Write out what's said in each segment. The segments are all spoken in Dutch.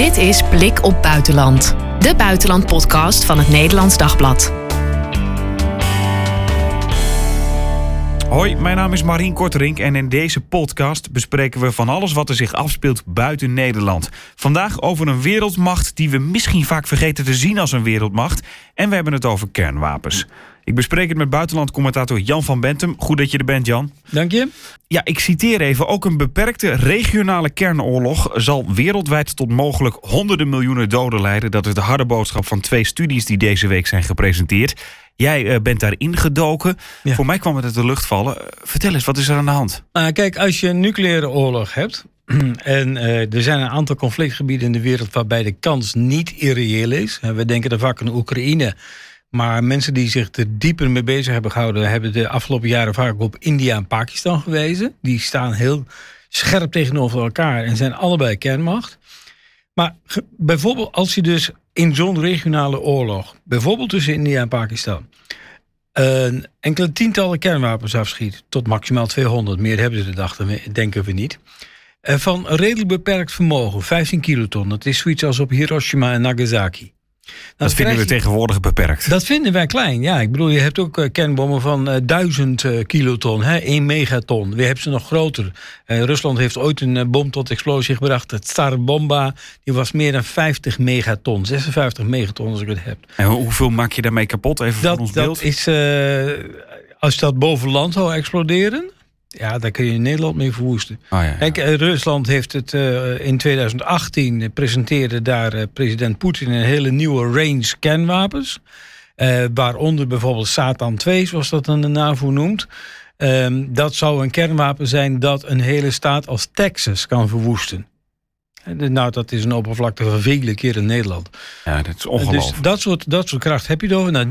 Dit is Blik op Buitenland, de buitenlandpodcast van het Nederlands Dagblad. Hoi, mijn naam is Marien Korterink en in deze podcast bespreken we van alles wat er zich afspeelt buiten Nederland. Vandaag over een wereldmacht die we misschien vaak vergeten te zien als een wereldmacht. En we hebben het over kernwapens. Ik bespreek het met buitenlandcommentator Jan van Bentum. Goed dat je er bent, Jan. Dank je. Ja, ik citeer even. Ook een beperkte regionale kernoorlog zal wereldwijd tot mogelijk honderden miljoenen doden leiden. Dat is de harde boodschap van twee studies die deze week zijn gepresenteerd. Jij uh, bent daar ingedoken. Ja. Voor mij kwam het uit de lucht vallen. Uh, vertel eens, wat is er aan de hand? Uh, kijk, als je een nucleaire oorlog hebt. en eh, er zijn een aantal conflictgebieden in de wereld waarbij de kans niet irreëel is. We denken er vaak aan Oekraïne. Maar mensen die zich er dieper mee bezig hebben gehouden, hebben de afgelopen jaren vaak op India en Pakistan gewezen. Die staan heel scherp tegenover elkaar en zijn allebei kernmacht. Maar bijvoorbeeld als je dus in zo'n regionale oorlog, bijvoorbeeld tussen India en Pakistan, een enkele tientallen kernwapens afschiet, tot maximaal 200, meer hebben ze de dag, denken we niet. Van een redelijk beperkt vermogen, 15 kiloton. Dat is zoiets als op Hiroshima en Nagasaki. Dat vinden we tegenwoordig beperkt. Dat vinden wij klein, ja. Ik bedoel, je hebt ook uh, kernbommen van uh, 1000 uh, kiloton, hè, 1 megaton. We hebben ze nog groter. Uh, Rusland heeft ooit een bom tot explosie gebracht. Het Tsar Bomba, die was meer dan 50 megaton. 56 megaton als ik het heb. En hoeveel maak je daarmee kapot? Even dat, voor ons beeld. Dat is, als dat boven land zou exploderen... Ja, daar kun je Nederland mee verwoesten. Oh, ja, ja. Kijk, Rusland heeft het uh, in 2018 presenteerde daar uh, president Poetin een hele nieuwe range kernwapens. Uh, waaronder bijvoorbeeld Satan 2, zoals dat dan de NAVO noemt. Um, dat zou een kernwapen zijn dat een hele staat als Texas kan verwoesten. Nou, dat is een oppervlakte van vele keren in Nederland. Ja, dat is ongelooflijk. Dus dat soort, dat soort kracht heb je erover. Nou,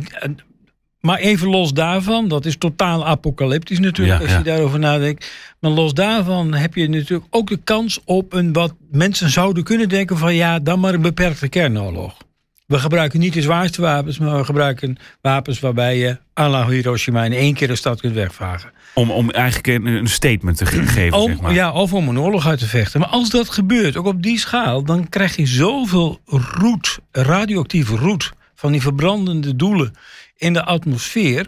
maar even los daarvan, dat is totaal apocalyptisch natuurlijk ja, als je ja. daarover nadenkt. Maar los daarvan heb je natuurlijk ook de kans op een wat mensen zouden kunnen denken van ja, dan maar een beperkte kernoorlog. We gebruiken niet de zwaarste wapens, maar we gebruiken wapens waarbij je à Hiroshima in één keer een stad kunt wegvagen. Om, om eigenlijk een statement te geven, om, zeg maar. Ja, of om een oorlog uit te vechten. Maar als dat gebeurt, ook op die schaal, dan krijg je zoveel roet, radioactieve roet van die verbrandende doelen in de atmosfeer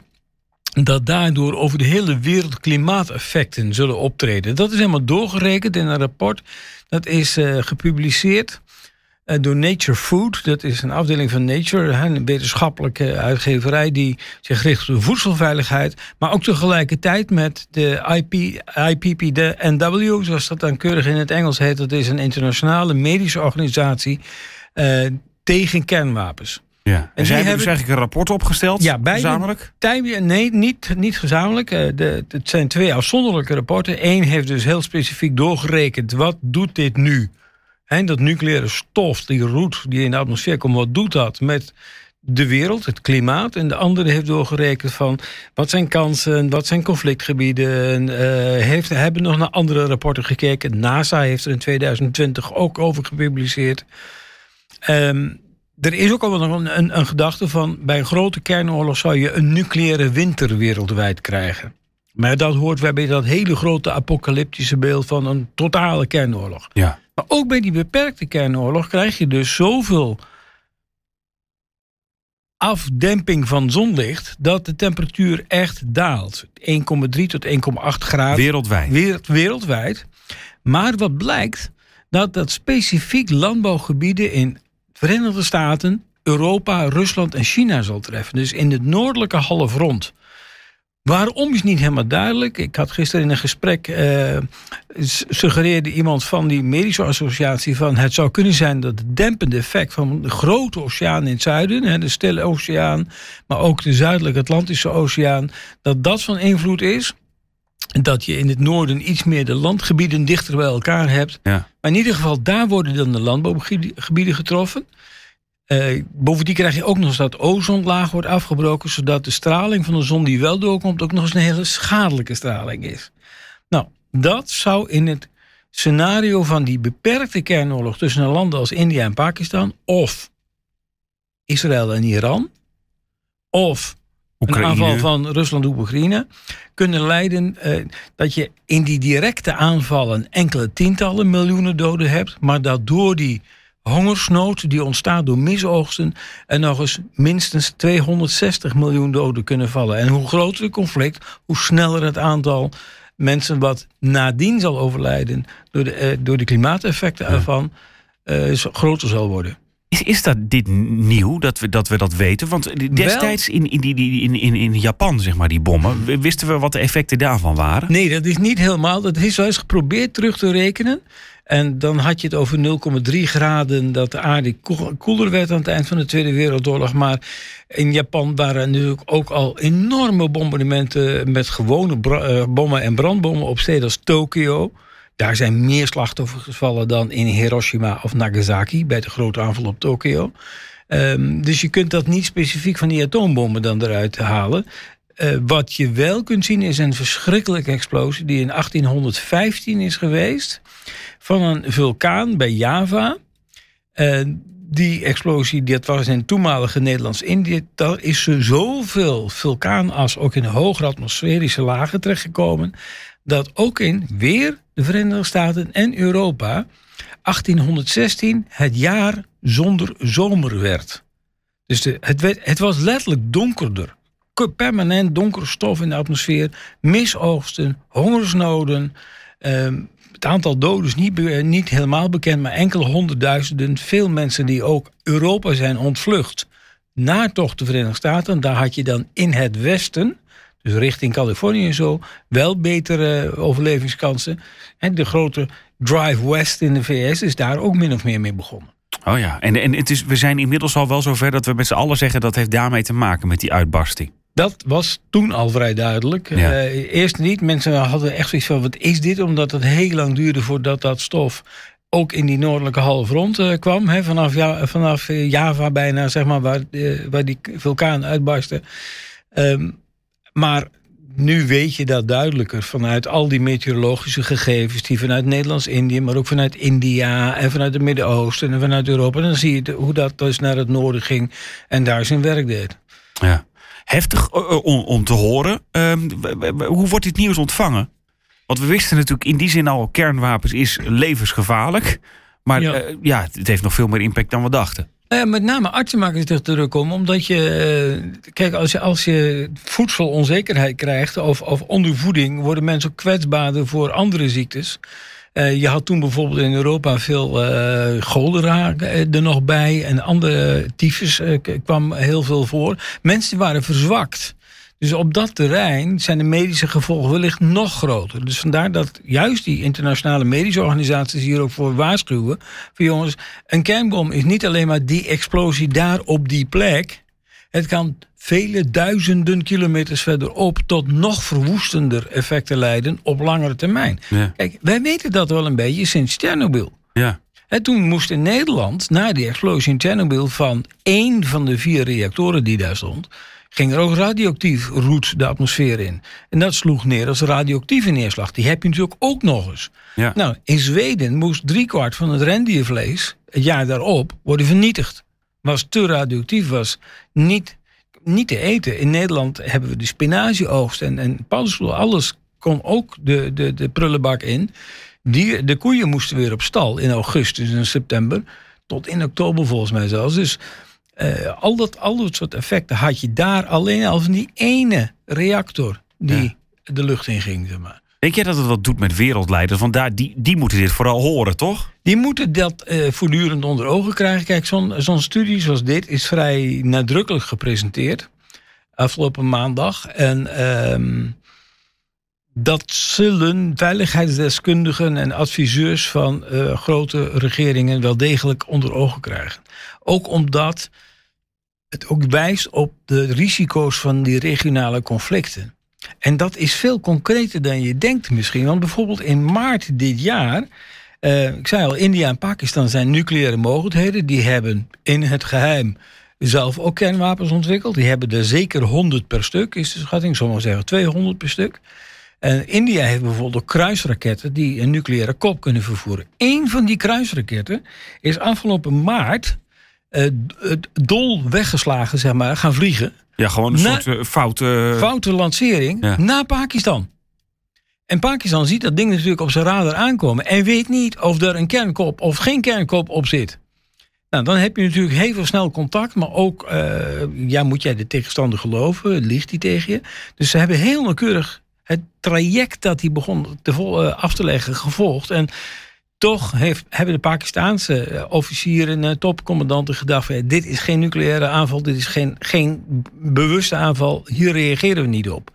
dat daardoor over de hele wereld klimaateffecten zullen optreden. Dat is helemaal doorgerekend in een rapport. Dat is uh, gepubliceerd uh, door Nature Food. Dat is een afdeling van Nature, een wetenschappelijke uitgeverij die zich richt op de voedselveiligheid. Maar ook tegelijkertijd met de IP, IPPNW, zoals dat dan keurig in het Engels heet. Dat is een internationale medische organisatie uh, tegen kernwapens. Ja. En, en zij hebben dus eigenlijk een rapport opgesteld, ja, beide, gezamenlijk? Nee, niet, niet gezamenlijk. De, het zijn twee afzonderlijke rapporten. Eén heeft dus heel specifiek doorgerekend... wat doet dit nu? En dat nucleaire stof, die roet die in de atmosfeer komt... wat doet dat met de wereld, het klimaat? En de andere heeft doorgerekend van... wat zijn kansen, wat zijn conflictgebieden? Uh, heeft, hebben nog naar andere rapporten gekeken. NASA heeft er in 2020 ook over gepubliceerd... Um, er is ook al een, een, een, gedachte van... bij een grote kernoorlog zou je een nucleaire winter wereldwijd krijgen. Maar dat hoort bij dat hele grote apocalyptische beeld... van een totale kernoorlog. Ja. Maar ook bij die beperkte kernoorlog krijg je dus zoveel... afdemping van zonlicht... dat de temperatuur echt daalt. 1,3 tot 1,8 graden. Wereldwijd. Wereld, wereldwijd. Maar wat blijkt... dat dat specifiek landbouwgebieden in Verenigde Staten, Europa, Rusland en China zal treffen. Dus in het noordelijke halfrond. Waarom is niet helemaal duidelijk. Ik had gisteren in een gesprek. Uh, suggereerde iemand van die medische associatie. van het zou kunnen zijn dat het dempende effect van de grote oceaan in het zuiden. de Stille Oceaan. maar ook de zuidelijke Atlantische Oceaan. dat dat van invloed is. Dat je in het noorden iets meer de landgebieden dichter bij elkaar hebt. Ja. Maar in ieder geval, daar worden dan de landbouwgebieden getroffen. Uh, bovendien krijg je ook nog eens dat ozonlaag wordt afgebroken, zodat de straling van de zon die wel doorkomt ook nog eens een hele schadelijke straling is. Nou, dat zou in het scenario van die beperkte kernoorlog tussen landen als India en Pakistan, of Israël en Iran, of Oekraïne. een aanval van Rusland op Oekraïne, kunnen leiden uh, dat je in die directe aanvallen enkele tientallen miljoenen doden hebt, maar dat door die hongersnood die ontstaat door misoogsten en nog eens minstens 260 miljoen doden kunnen vallen. En hoe groter het conflict, hoe sneller het aantal mensen wat nadien zal overlijden door de, eh, door de klimaateffecten ervan eh, groter zal worden. Is, is dat dit nieuw, dat we dat, we dat weten? Want destijds in, in, die, die, in, in, in Japan, zeg maar, die bommen... wisten we wat de effecten daarvan waren? Nee, dat is niet helemaal. Dat is wel eens geprobeerd terug te rekenen. En dan had je het over 0,3 graden dat de aarde koeler werd aan het eind van de Tweede Wereldoorlog. Maar in Japan waren natuurlijk ook al enorme bombardementen met gewone eh, bommen en brandbommen op steden als Tokio. Daar zijn meer slachtoffers gevallen dan in Hiroshima of Nagasaki bij de grote aanval op Tokio. Um, dus je kunt dat niet specifiek van die atoombommen dan eruit halen. Uh, wat je wel kunt zien is een verschrikkelijke explosie die in 1815 is geweest van een vulkaan bij Java. Uh, die explosie, dat was in toenmalige Nederlands-Indië. Daar is zoveel vulkaanas ook in hogere atmosferische lagen terechtgekomen. Dat ook in weer de Verenigde Staten en Europa 1816 het jaar zonder zomer werd. Dus de, het, het was letterlijk donkerder. Permanent donkere stof in de atmosfeer, misoogsten, hongersnoden. Ehm, het aantal doden is niet, niet helemaal bekend, maar enkele honderdduizenden. Veel mensen die ook Europa zijn ontvlucht naar toch de Verenigde Staten. Daar had je dan in het westen dus richting Californië en zo, wel betere overlevingskansen. En de grote drive west in de VS is daar ook min of meer mee begonnen. Oh ja, en, en het is, we zijn inmiddels al wel zover dat we met z'n allen zeggen dat heeft daarmee te maken met die uitbarsting. Dat was toen al vrij duidelijk. Uh, eerst niet. Mensen hadden echt zoiets van: wat is dit? Omdat het heel lang duurde voordat dat stof ook in die noordelijke halfrond uh, kwam. Hè, vanaf, ja, vanaf Java bijna, zeg maar, waar, uh, waar die vulkaan uitbarstte. Um, maar nu weet je dat duidelijker vanuit al die meteorologische gegevens die vanuit Nederlands-Indië, maar ook vanuit India en vanuit het Midden-Oosten en vanuit Europa. Dan zie je hoe dat dus naar het noorden ging en daar zijn werk deed. Ja. Heftig eh, eh, om, om te horen. Ehm, hoe wordt dit nieuws ontvangen? Want we wisten natuurlijk in die zin al, kernwapens is levensgevaarlijk. Maar ja. Uh, ja, het heeft nog veel meer impact dan we dachten. Nou met name artsen maken zich druk om, omdat je, eh, kijk, als je, als je voedselonzekerheid krijgt of, of ondervoeding, worden mensen kwetsbaarder voor andere ziektes. Uh, je had toen bijvoorbeeld in Europa veel uh, cholera er nog bij en andere tyfus kwam heel veel voor. Mensen waren verzwakt. Dus op dat terrein zijn de medische gevolgen wellicht nog groter. Dus vandaar dat juist die internationale medische organisaties hier ook voor waarschuwen. Voor jongens, een kernbom is niet alleen maar die explosie daar op die plek. Het kan vele duizenden kilometers verderop tot nog verwoestender effecten leiden op langere termijn. Kijk, wij weten dat wel een beetje sinds Tsjernobyl. Ja. En toen moest in Nederland, na die explosie in Tsjernobyl, van één van de vier reactoren die daar stond, ging er ook radioactief roet de atmosfeer in. En dat sloeg neer als radioactieve neerslag. Die heb je natuurlijk ook nog eens. Ja. Nou, in Zweden moest driekwart van het rendiervlees het jaar daarop worden vernietigd. Was te radioactief, was niet, niet te eten. In Nederland hebben we de spinazieoogst en, en paddenstoel. Alles kon ook de, de, de prullenbak in. Die, de koeien moesten weer op stal in augustus en september. Tot in oktober volgens mij zelfs. Dus uh, al, dat, al dat soort effecten had je daar alleen al van die ene reactor die de lucht in ging. Zeg maar. Denk jij dat het wat doet met wereldleiders? Want daar, die, die moeten dit vooral horen, toch? Die moeten dat uh, voortdurend onder ogen krijgen. Kijk, zo'n zo'n studie zoals dit is vrij nadrukkelijk gepresenteerd. Afgelopen maandag. En uh, dat zullen veiligheidsdeskundigen en adviseurs van uh, grote regeringen wel degelijk onder ogen krijgen. Ook omdat het ook wijst op de risico's van die regionale conflicten. En dat is veel concreter dan je denkt misschien. Want bijvoorbeeld in maart dit jaar. Uh, ik zei al, India en Pakistan zijn nucleaire mogelijkheden. Die hebben in het geheim zelf ook kernwapens ontwikkeld. Die hebben er zeker 100 per stuk, is de schatting. Sommigen zeggen 200 per stuk. En India heeft bijvoorbeeld kruisraketten die een nucleaire kop kunnen vervoeren. Eén van die kruisraketten is afgelopen maart dol weggeslagen, zeg maar, gaan vliegen. Ja, gewoon een soort uh, foute... Foute lancering ja. naar Pakistan. En Pakistan ziet dat ding natuurlijk op zijn radar aankomen... en weet niet of er een kernkop of geen kernkop op zit. Nou, dan heb je natuurlijk heel snel contact, maar ook, uh, ja, moet jij de tegenstander geloven? Ligt die tegen je? Dus ze hebben heel nauwkeurig het traject dat hij begon te vol, uh, af te leggen gevolgd. En toch heeft, hebben de Pakistaanse uh, officieren en topcommandanten gedacht: dit is geen nucleaire aanval, dit is geen, geen bewuste aanval, hier reageren we niet op.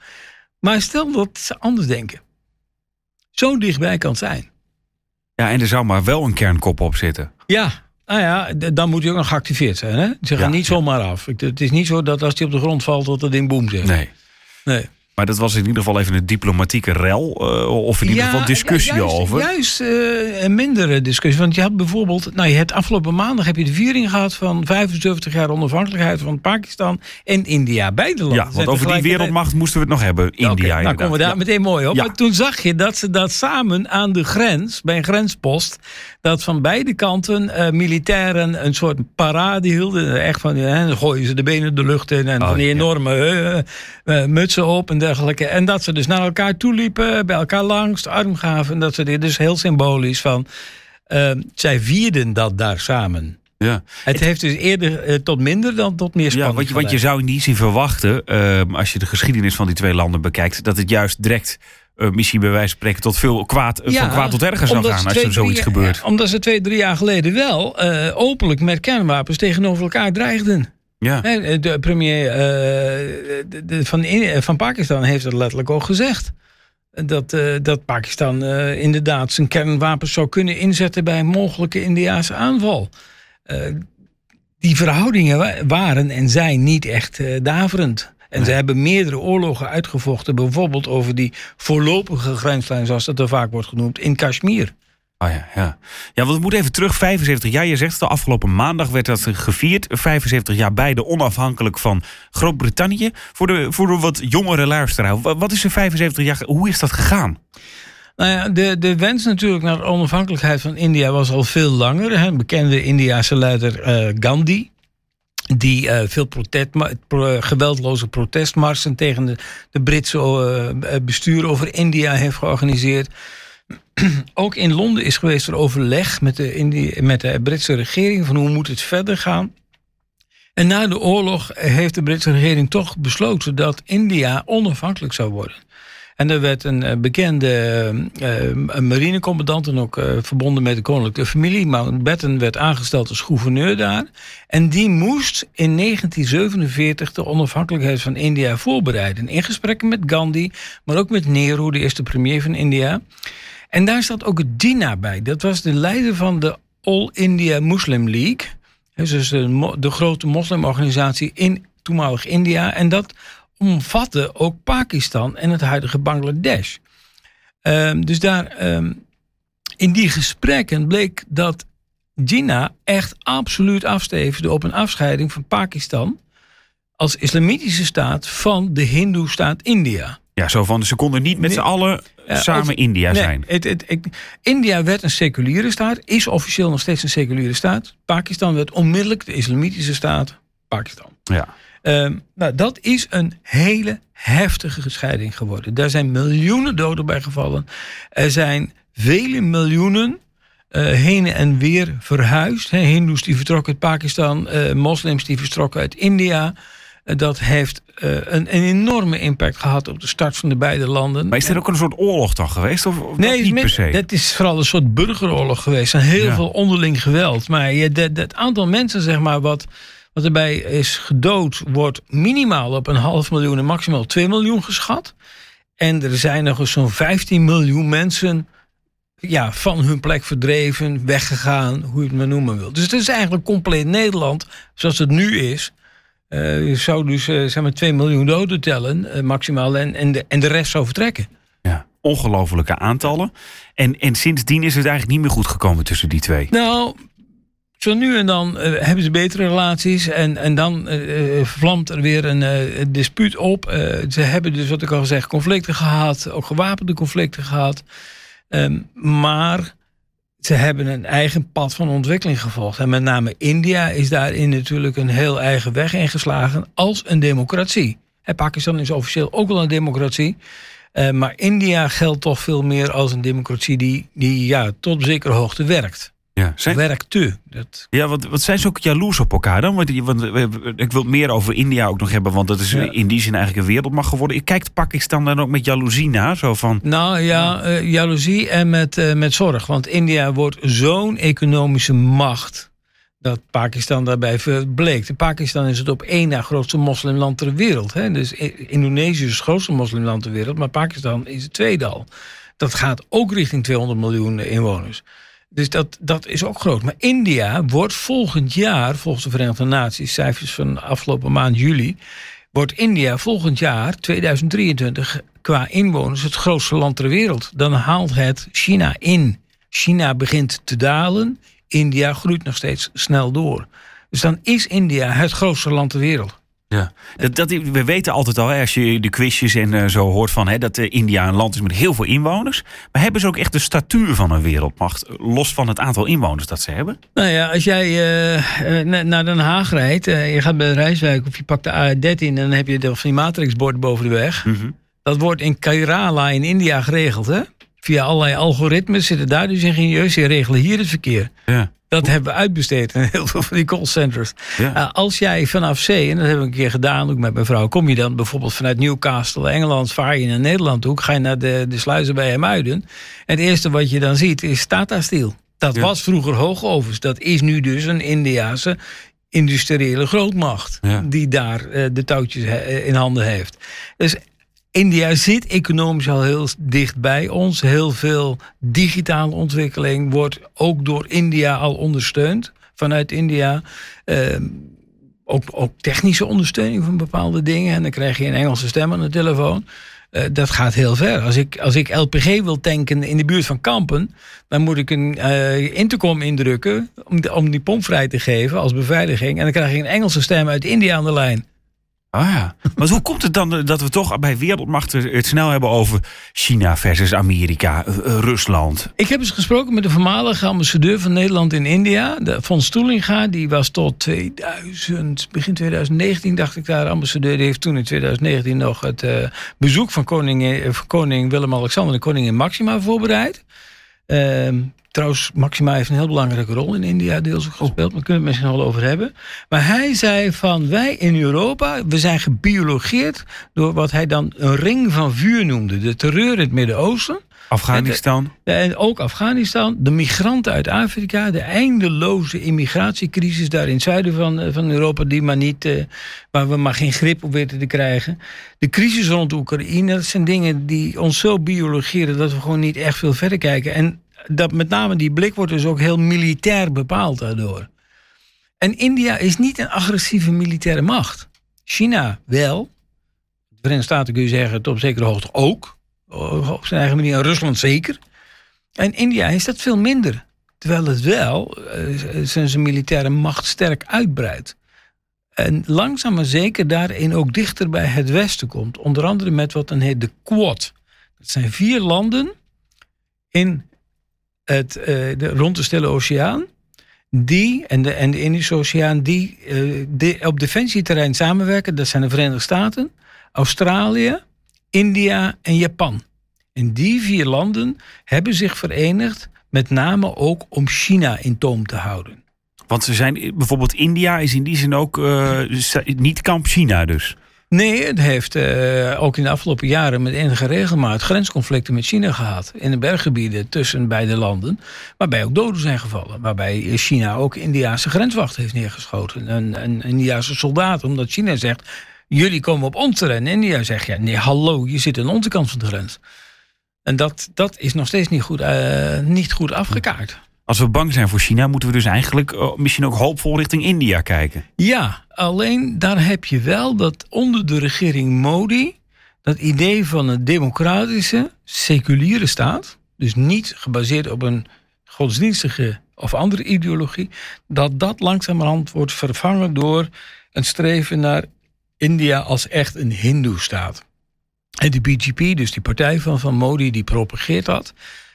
Maar stel dat ze anders denken. Zo dichtbij kan het zijn. Ja, en er zou maar wel een kernkop op zitten. Ja, nou ja, dan moet hij ook nog geactiveerd zijn. Hè? Ze gaan Ja, niet ja. zomaar af. Het is niet zo dat als hij op de grond valt, dat het ding boem zegt. Nee. Nee. Maar dat was in ieder geval even een diplomatieke rel. eh, of in ieder geval discussie juist, over. Juist eh, een mindere discussie. Want je had bijvoorbeeld, nou, je hebt afgelopen maandag heb je de viering gehad van 75 jaar onafhankelijkheid van Pakistan en India. Beide landen. Ja, want over die wereldmacht moesten we het nog hebben. India Oké, nou inderdaad. komen we daar Ja. meteen mooi op. Ja. Maar toen zag je dat ze dat samen aan de grens, bij een grenspost, dat van beide kanten eh, militairen een soort parade hielden. Echt van, dan gooien ze de benen de lucht in en Oh, van die enorme mutsen op en dergelijke. En dat ze dus naar elkaar toe liepen, bij elkaar langs, de arm gaven. En dat ze dit dus heel symbolisch van, eh, zij vierden dat daar samen. Ja. Het heeft dus eerder eh, tot minder dan tot meer Ja, spanning want je, want je geleid. zou in die zin verwachten, ehm, als je de geschiedenis van die twee landen bekijkt, dat het juist direct, eh, misschien bij wijze van spreken, tot veel kwaad, eh, van kwaad tot erger zou gaan als er zoiets gebeurt. ja, omdat ze twee, drie jaar geleden wel openlijk met kernwapens tegenover elkaar dreigden. Ja. De premier eh, de- de- van, In- van Pakistan heeft dat letterlijk ook gezegd. Dat, eh, dat Pakistan eh, inderdaad zijn kernwapens zou kunnen inzetten bij een mogelijke Indiaanse aanval. Eh, die verhoudingen wa- waren en zijn niet echt eh, daverend. En ze hebben meerdere oorlogen uitgevochten, bijvoorbeeld over die voorlopige grenslijn, zoals dat er vaak wordt genoemd, in Kashmir. Oh ja, ja. ja, want we moeten even terug. 75 jaar, je zegt het al, afgelopen maandag werd dat gevierd. 75 jaar beide onafhankelijk van Groot-Brittannië. Voor de, voor de wat jongere luisteraar, wa- wat is er 75 jaar, hoe is dat gegaan? Nou ja, de, de wens natuurlijk naar onafhankelijkheid van India was al veel langer. Hè. Bekende Indiase leider eh, Gandhi. Die eh, veel protest, pro- geweldloze protestmarsen tegen de, de Britse eh, bestuur over India heeft georganiseerd. Ook in Londen is geweest er overleg met de, met de Britse regering van hoe moet het verder gaan. En na de oorlog heeft de Britse regering toch besloten dat India onafhankelijk zou worden. En er werd een eh, bekende eh, een marinecommandant en ook eh, verbonden met de koninklijke familie, Mountbatten, werd aangesteld als gouverneur daar. En die moest in 1947 de onafhankelijkheid van India voorbereiden. In gesprekken met Gandhi, maar ook met Nehru, de eerste premier van India. En daar staat ook Jinnah bij. Dat was de leider van de All India Muslim League. Dus de, de grote moslimorganisatie in toenmalig India. En dat omvatte ook Pakistan en het huidige Bangladesh. Ehm, dus daar, ehm, in die gesprekken bleek dat Jinnah echt absoluut afstevende op een afscheiding van Pakistan als islamitische staat van de Hindoe-staat India. Ja, zo van, ze konden niet met Nee. z'n allen samen India Nee, zijn. Het, het, ik- India werd een seculiere staat, is officieel nog steeds een seculiere staat. Pakistan werd onmiddellijk de islamitische staat Pakistan. Ja. Ehm, nou, dat is een hele heftige scheiding geworden. Daar zijn miljoenen doden bij gevallen. Er zijn vele miljoenen eh, heen en weer verhuisd. Hindoes die vertrokken uit Pakistan, eh, moslims die vertrokken uit India. Dat heeft eh, een, een enorme impact gehad op de start van de beide landen. Maar is er ook een soort oorlog dan geweest? Of, of Nee, dat het niet is per se? dat is vooral een soort burgeroorlog geweest. Er zijn heel Ja. veel onderling geweld. Maar je, dat, dat aantal mensen, zeg maar, wat, wat erbij is gedood, wordt minimaal op een half miljoen en maximaal 2 miljoen geschat. En er zijn nog eens zo'n 15 miljoen mensen ja, van hun plek verdreven, weggegaan, hoe je het maar noemen wil. Dus het is eigenlijk compleet Nederland zoals het nu is. Eh, je zou dus eh, zeg maar 2 miljoen doden tellen, eh, maximaal, en, en, de, en de rest zou vertrekken. Ja, ongelofelijke aantallen. En, en sindsdien is het eigenlijk niet meer goed gekomen tussen die twee. Nou, zo nu en dan hebben ze betere relaties. En, en dan eh, vlamt er weer een eh, dispuut op. Ze hebben dus, wat ik al gezegd, conflicten gehad. Ook gewapende conflicten gehad. Ehm, maar ze hebben een eigen pad van ontwikkeling gevolgd. En met name India is daarin natuurlijk een heel eigen weg ingeslagen als een democratie. En Pakistan is officieel ook wel een democratie. Eh, maar India geldt toch veel meer als een democratie die, die ja, tot zekere hoogte werkt. Ja, zijn, werkte. Dat, ja wat, wat zijn ze ook jaloers op elkaar dan? Want, want we- ik wil het meer over India ook nog hebben, want dat is Ja. in die zin eigenlijk een wereldmacht geworden. Kijkt Pakistan dan ook met jaloezie naar? Zo van, nou ja, eh, jaloezie en met, eh, met zorg. Want India wordt zo'n economische macht. Dat Pakistan daarbij verbleekt. Pakistan is het op één na grootste moslimland ter wereld. Hè? Dus Indonesië is het grootste moslimland ter wereld. Maar Pakistan is het tweede al. Dat gaat ook richting 200 miljoen inwoners. Dus dat, dat is ook groot. Maar India wordt volgend jaar, volgens de Verenigde Naties, cijfers van afgelopen maand juli, wordt India volgend jaar, 2023, qua inwoners het grootste land ter wereld. Dan haalt het China in. China begint te dalen, India groeit nog steeds snel door. Dus dan is India het grootste land ter wereld. Ja, dat, dat, we weten altijd al, hè, als je de quizjes en eh, zo hoort van hè, dat eh, India een land is met heel veel inwoners. Maar hebben ze ook echt de statuur van een wereldmacht, los van het aantal inwoners dat ze hebben? Nou ja, als jij eh, na- naar Den Haag rijdt, eh, je gaat bij Rijswijk of je pakt de A13 en dan heb je de, van die matrixbord boven de weg. Mhm. Dat wordt in Kerala in India geregeld, hè? Via allerlei algoritmes zitten daar dus ingenieurs die regelen hier het verkeer. Ja. Dat hebben we uitbesteed in heel veel van die callcenters. Ja. Uh, als jij vanaf zee, en dat hebben we een keer gedaan, ook met mijn vrouw, kom je dan bijvoorbeeld vanuit Newcastle, Engeland, vaar je naar Nederland toe, ga je naar de, de sluizen bij Hemuiden. En het eerste wat je dan ziet is Tata Steel. Dat Ja. was vroeger hoogovens. Dat is nu dus een Indiase industriële grootmacht Ja. die daar eh, de touwtjes eh, in handen heeft. Dus India zit economisch al heel dicht bij ons. Heel veel digitale ontwikkeling wordt ook door India al ondersteund. Vanuit India. Ehm, ook, ook technische ondersteuning van bepaalde dingen. En dan krijg je een Engelse stem aan de telefoon. Eh, dat gaat heel ver. Als ik, als ik LPG wil tanken in de buurt van Kampen, dan moet ik een eh, intercom indrukken om, om die pomp vrij te geven als beveiliging. En dan krijg je een Engelse stem uit India aan de lijn. Ah ja. Maar hoe komt het dan eh, dat we toch bij wereldmachten het snel hebben over China versus Amerika, eh, eh, Rusland? Ik heb eens gesproken met de voormalige ambassadeur van Nederland in India, de Von Stoelinga. Die was tot 2000, begin 2019 dacht ik daar ambassadeur. Die heeft toen in 2019 nog het bezoek van koning, koning Willem-Alexander en koningin Maxima voorbereid. Ehm, trouwens, Maxima heeft een heel belangrijke rol in India deels ook gespeeld. Maar daar kunnen we het misschien wel over hebben. Maar hij zei van wij in Europa, we zijn gebiologeerd door wat hij dan een ring van vuur noemde. De terreur in het Midden-Oosten. Afghanistan? En ook Afghanistan, de migranten uit Afrika, de eindeloze immigratiecrisis daar in het zuiden van, eh, van Europa, die maar niet, eh, waar we maar geen grip op weten te krijgen. De crisis rond Oekraïne, dat zijn dingen die ons zo biologeren dat we gewoon niet echt veel verder kijken. En dat met name die blik wordt dus ook heel militair bepaald daardoor. En India is niet een agressieve militaire macht. China wel. De Verenigde Staten kun je zeggen op zekere hoogte ook. Op zijn eigen manier. Rusland zeker. En India is dat veel minder. Terwijl het wel eh, zijn zijn militaire macht sterk uitbreidt. En langzaam maar zeker daarin ook dichter bij het Westen komt. Onder andere met wat dan heet de Quad. Dat zijn vier landen in het, eh, de, rond de Stille Oceaan. Die en de, en de Indische Oceaan, die eh, de, op defensieterrein samenwerken. Dat zijn de Verenigde Staten, Australië, India en Japan. En die vier landen hebben zich verenigd, met name ook om China in toom te houden. Want ze zijn, bijvoorbeeld India is in die zin ook eh, niet kamp China dus. Nee, het heeft eh, ook in de afgelopen jaren met enige regelmaat grensconflicten met China gehad. In de berggebieden tussen beide landen. Waarbij ook doden zijn gevallen. Waarbij China ook Indiaanse grenswacht heeft neergeschoten. En, en Indiaanse soldaten, omdat China zegt. Jullie komen op ons terrein. En India zegt ja, nee, hallo, je zit aan onze kant van de grens. En dat, dat is nog steeds niet goed, eh, niet goed afgekaart. Als we bang zijn voor China, moeten we dus eigenlijk eh, misschien ook hoopvol richting India kijken. Ja, alleen daar heb je wel dat onder de regering Modi dat idee van een democratische, seculiere staat, dus niet gebaseerd op een godsdienstige of andere ideologie, dat dat langzamerhand wordt vervangen door een streven naar India als echt een Hindoe-staat. En de BGP, dus die partij van, van Modi, die propageert dat.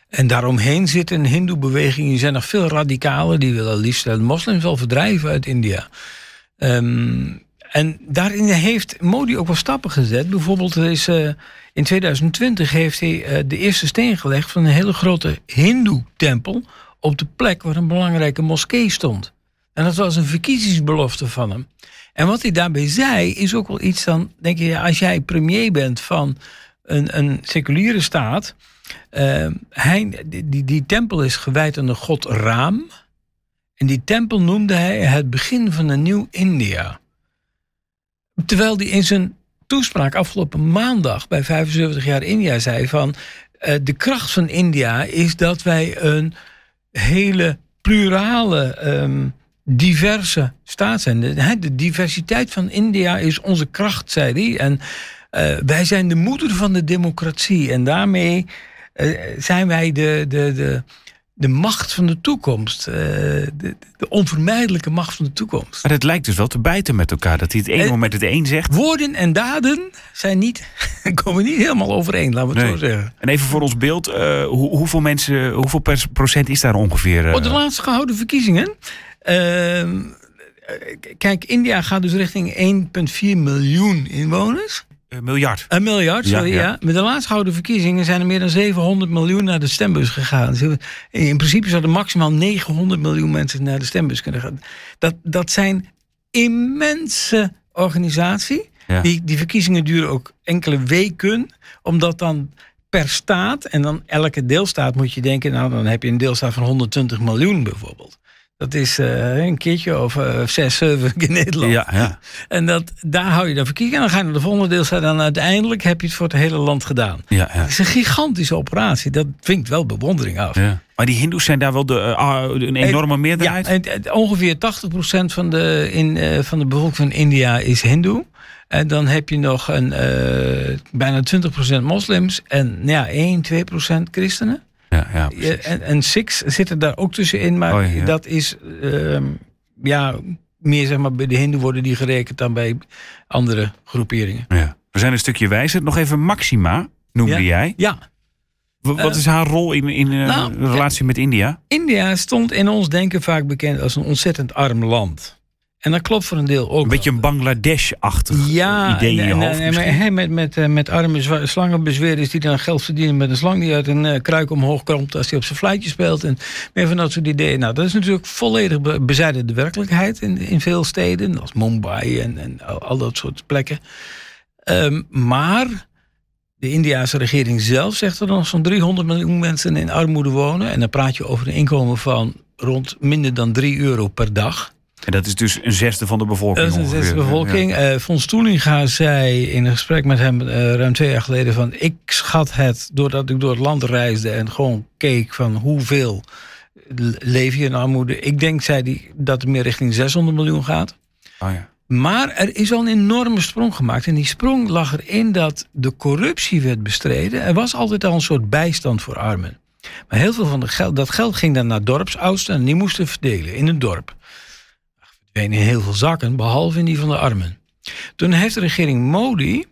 En daaromheen zit een Hindoe-beweging. Die zijn nog veel radicaler. Die willen liefst de moslims wel verdrijven uit India. Um, en daarin heeft Modi ook wel stappen gezet. Bijvoorbeeld is, uh, in 2020 heeft hij uh, de eerste steen gelegd van een hele grote Hindoe-tempel op de plek waar een belangrijke moskee stond. En dat was een verkiezingsbelofte van hem. En wat hij daarbij zei, is ook wel iets dan, denk je, als jij premier bent van een, een seculiere staat. Uh, hij, die, die tempel is gewijd aan de god Raam. En die tempel noemde hij het begin van een nieuw India. Terwijl hij in zijn toespraak afgelopen maandag bij 75 jaar India zei van uh, de kracht van India is dat wij een hele plurale, um, diverse staat zijn. De, de, diversiteit van India is onze kracht, zei hij. En uh, wij zijn de moeder van de democratie. En daarmee uh, zijn wij de, de, de, de macht van de toekomst. Uh, de, de, onvermijdelijke macht van de toekomst. Maar het lijkt dus wel te bijten met elkaar. Dat hij het ene moment het een zegt. Woorden en daden zijn niet, komen niet helemaal overeen, laten we het Nee. zo zeggen. En even voor ons beeld, hoe, hoeveel mensen, hoeveel procent is daar ongeveer? Op de laatste gehouden verkiezingen. Uh, kijk, India gaat dus richting 1,4 miljoen inwoners. Een miljard. Een miljard, sorry. Ja, Ja, ja. Met de laatst gehouden verkiezingen zijn er meer dan 700 miljoen naar de stembus gegaan. In principe zouden maximaal 900 miljoen mensen naar de stembus kunnen gaan. Dat, dat zijn immense organisatie. Ja. Die, die verkiezingen duren ook enkele weken, omdat dan per staat en dan elke deelstaat moet je denken, nou dan heb je een deelstaat van 120 miljoen bijvoorbeeld. Dat is uh, een keertje of uh, zes, zeven in Nederland. Ja, ja. En dat, daar hou je dan verkiezingen. En dan ga je naar de volgende deelstaat. En uiteindelijk heb je het voor het hele land gedaan. Ja, ja. Het is een gigantische operatie. Dat dwingt wel bewondering af. ja. Maar die hindoes zijn daar wel de, uh, een enorme meerderheid? Ja, en, ongeveer 80% van de, in, van de bevolking van India is hindoe. En dan heb je nog een, bijna 20% moslims. En ja, 1, 2% christenen. Ja, ja, en, en Sikhs zitten daar ook tussenin, maar Oh, ja. dat is uh, ja, meer zeg maar bij de Hindoe worden die gerekend dan bij andere groeperingen. ja. We zijn een stukje wijzer. Nog even Maxima, noemde jij. Ja, Wat is haar rol in, in uh, nou, relatie met India? India stond in ons denken vaak bekend als een ontzettend arm land. En dat klopt voor een deel ook. Een beetje een Bangladesh-achtig ja, idee in je en- hoofd en- hè, met, met, eh, met arme slangenbezweerders die dan geld verdienen met een slang die uit een eh, kruik omhoog komt als hij op zijn fluitje speelt. En meer van dat soort ideeën. Nou, dat is natuurlijk volledig be- bezijden de werkelijkheid in, in veel steden, als Mumbai en, en al, al dat soort plekken. Ehm, maar de Indiase regering zelf zegt er nog zo'n 300 miljoen mensen in armoede wonen. En dan praat je over een inkomen van rond minder dan 3 euro per dag. En dat is dus een zesde van de bevolking Dat is een zesde bevolking. Eh Fons Toelinga zei in een gesprek met hem eh, ruim twee jaar geleden van... ik schat het, doordat ik door het land reisde en gewoon keek van hoeveel leef je in armoede. Ik denk, zei hij, dat het meer richting 600 miljoen gaat. Ja. Oh, ja. Maar er is al een enorme sprong gemaakt. En die sprong lag erin dat de corruptie werd bestreden. Er was altijd al een soort bijstand voor armen. Maar heel veel van de geld, dat geld ging dan naar dorpsoudsten en die moesten verdelen in een dorp. Er verdwenen heel veel zakken, behalve in die van de armen. Toen heeft de regering Modi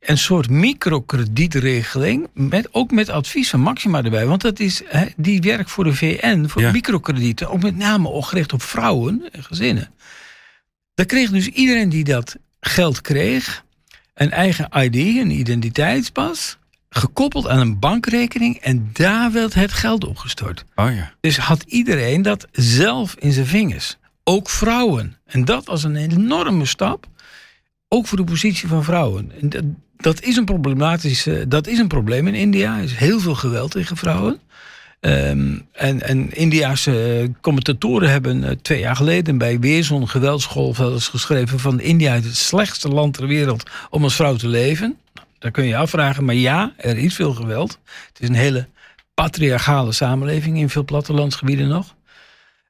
een soort microkredietregeling, met, ook met advies van Maxima erbij. Want dat is, hè, die werkt voor de VN, voor Ja. microkredieten. Ook met name gericht op vrouwen en gezinnen. Dan kreeg dus iedereen die dat geld kreeg... een eigen ID, een identiteitspas... gekoppeld aan een bankrekening... en daar werd het geld opgestort. Oh ja. Dus had iedereen dat zelf in zijn vingers. Ook vrouwen. En dat was een enorme stap. Ook voor de positie van vrouwen. En dat, dat is een problematische, dat is een probleem in India. Er is heel veel geweld tegen vrouwen. Ehm, en, en Indiaanse eh, commentatoren hebben eh, twee jaar geleden bij weer zo'n eens geschreven van India is het slechtste land ter wereld om als vrouw te leven. Nou, daar kun je je afvragen, maar ja, er is veel geweld. Het is een hele patriarchale samenleving in veel plattelandsgebieden nog.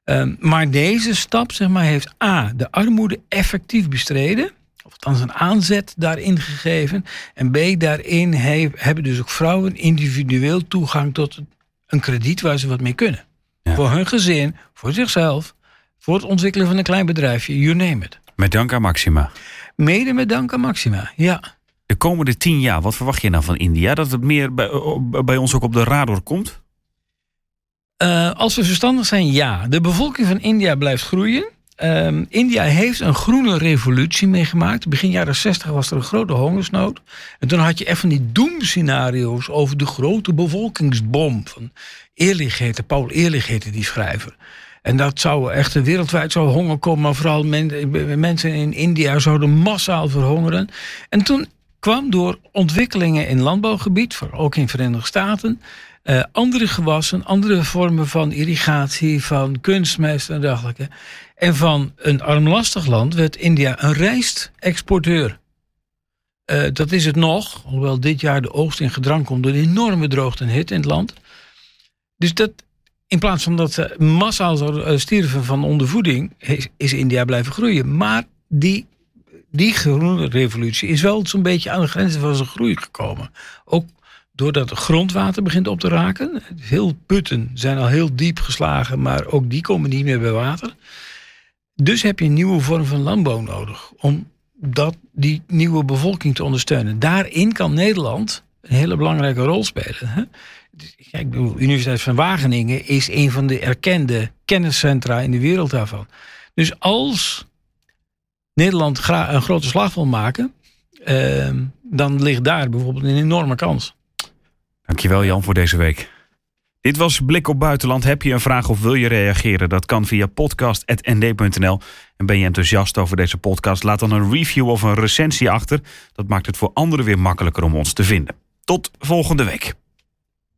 Um, maar deze stap zeg maar, heeft A, de armoede effectief bestreden. Of althans een aanzet daarin gegeven. En B, daarin he, hebben dus ook vrouwen individueel toegang tot een krediet waar ze wat mee kunnen. Ja. Voor hun gezin, voor zichzelf, voor het ontwikkelen van een klein bedrijfje, you name it. Met dank aan Maxima. Mede met dank aan Maxima, ja. De komende tien jaar, wat verwacht je nou van India? Dat het meer bij, bij ons ook op de radar komt? Uh, als we verstandig zijn, ja. De bevolking van India blijft groeien. Ehm, India heeft een groene revolutie meegemaakt. Begin jaren 60 was er een grote hongersnood. En toen had je even die doemscenario's over de grote bevolkingsbom. Van heette, Paul Ehrlich heette die schrijver. En dat zou echt wereldwijd zou honger komen, maar vooral mensen in India zouden massaal verhongeren. En toen kwam door ontwikkelingen in landbouwgebied, ook in de Verenigde Staten, uh, andere gewassen, andere vormen van irrigatie, van kunstmest en dergelijke. En van een armlastig land werd India een rijstexporteur. Uh, dat is het nog, hoewel dit jaar de oogst in gedrang komt door een enorme droogte en hitte in het land. Dus dat, in plaats van dat ze massaal eh, stierven van ondervoeding, is, is India blijven groeien. Maar die, die groene revolutie is wel zo'n beetje aan de grenzen van zijn groei gekomen. Ook doordat het grondwater begint op te raken. Heel putten zijn al heel diep geslagen, maar ook die komen niet meer bij water. Dus heb je een nieuwe vorm van landbouw nodig om dat, die nieuwe bevolking te ondersteunen. Daarin kan Nederland een hele belangrijke rol spelen. Hè? De Universiteit van Wageningen is een van de erkende kenniscentra in de wereld daarvan. Dus als Nederland een grote slag wil maken, eh, dan ligt daar bijvoorbeeld een enorme kans. Dankjewel Jan voor deze week. Dit was Blik op Buitenland. Heb je een vraag of wil je reageren? Dat kan via podcast.nd.nl. En ben je enthousiast over deze podcast? Laat dan een review of een recensie achter. Dat maakt het voor anderen weer makkelijker om ons te vinden. Tot volgende week.